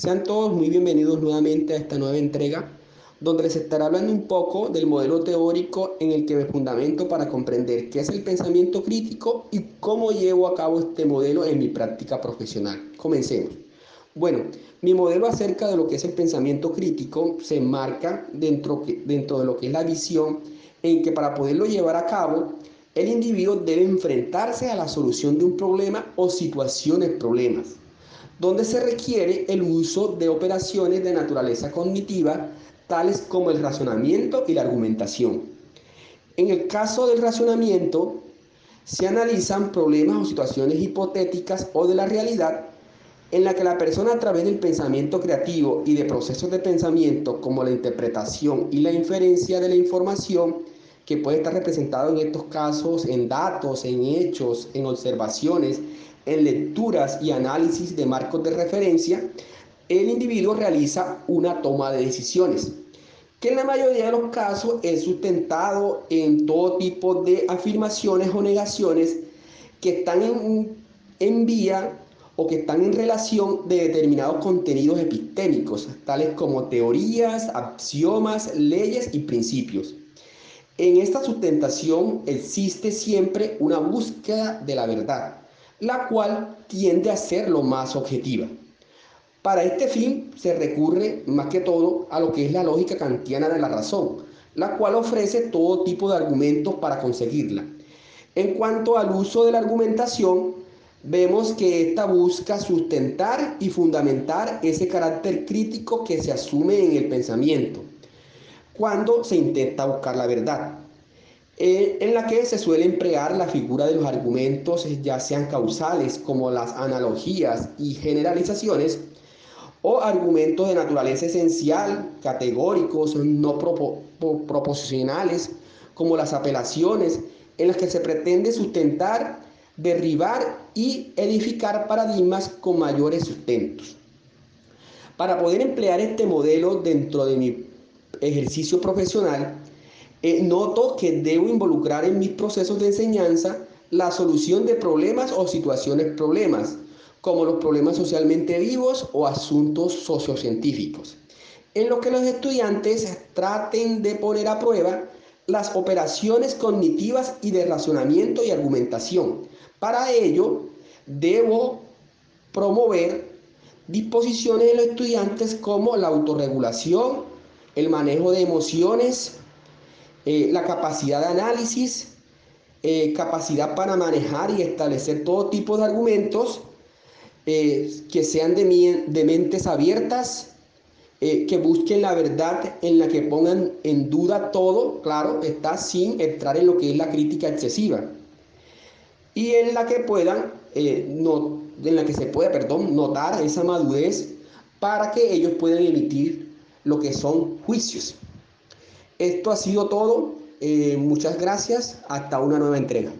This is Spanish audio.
Sean todos muy bienvenidos nuevamente a esta nueva entrega, donde les estaré hablando un poco del modelo teórico en el que me fundamento para comprender qué es el pensamiento crítico y cómo llevo a cabo este modelo en mi práctica profesional. Comencemos. Bueno, mi modelo acerca de lo que es el pensamiento crítico se enmarca dentro, dentro de lo que es la visión en que para poderlo llevar a cabo, el individuo debe enfrentarse a la solución de un problema o situaciones problemas, donde se requiere el uso de operaciones de naturaleza cognitiva, tales como el razonamiento y la argumentación. En el caso del razonamiento, se analizan problemas o situaciones hipotéticas o de la realidad en la que la persona a través del pensamiento creativo y de procesos de pensamiento como la interpretación y la inferencia de la información, que puede estar representado en estos casos en datos, en hechos, en observaciones, en lecturas y análisis de marcos de referencia, el individuo realiza una toma de decisiones, que en la mayoría de los casos es sustentado en todo tipo de afirmaciones o negaciones que están en, en vía o que están en relación de determinados contenidos epistémicos, tales como teorías, axiomas, leyes y principios. En esta sustentación existe siempre una búsqueda de la verdad, la cual tiende a ser lo más objetiva. Para este fin se recurre más que todo a lo que es la lógica kantiana de la razón, la cual ofrece todo tipo de argumentos para conseguirla. En cuanto al uso de la argumentación, vemos que ésta busca sustentar y fundamentar ese carácter crítico que se asume en el pensamiento cuando se intenta buscar la verdad, eh, en la que se suele emplear la figura de los argumentos, ya sean causales como las analogías y generalizaciones, o argumentos de naturaleza esencial, categóricos, no proposicionales, como las apelaciones, en las que se pretende sustentar, derribar y edificar paradigmas con mayores sustentos. Para poder emplear este modelo dentro de mi ejercicio profesional, eh, noto que debo involucrar en mis procesos de enseñanza la solución de problemas o situaciones problemas, como los problemas socialmente vivos o asuntos sociocientíficos, en lo que los estudiantes traten de poner a prueba las operaciones cognitivas y de razonamiento y argumentación. Para ello, debo promover disposiciones de los estudiantes como la autorregulación, el manejo de emociones, eh, la capacidad de análisis, eh, capacidad para manejar y establecer todo tipo de argumentos eh, que sean de, de, mentes abiertas, que busquen la verdad en la que pongan en duda todo, claro, está sin entrar en lo que es la crítica excesiva. Y en la que puedan, no, en la que se pueda, perdón, notar esa madurez para que ellos puedan emitir lo que son juicios. Esto ha sido todo. Eh, muchas gracias. Hasta una nueva entrega.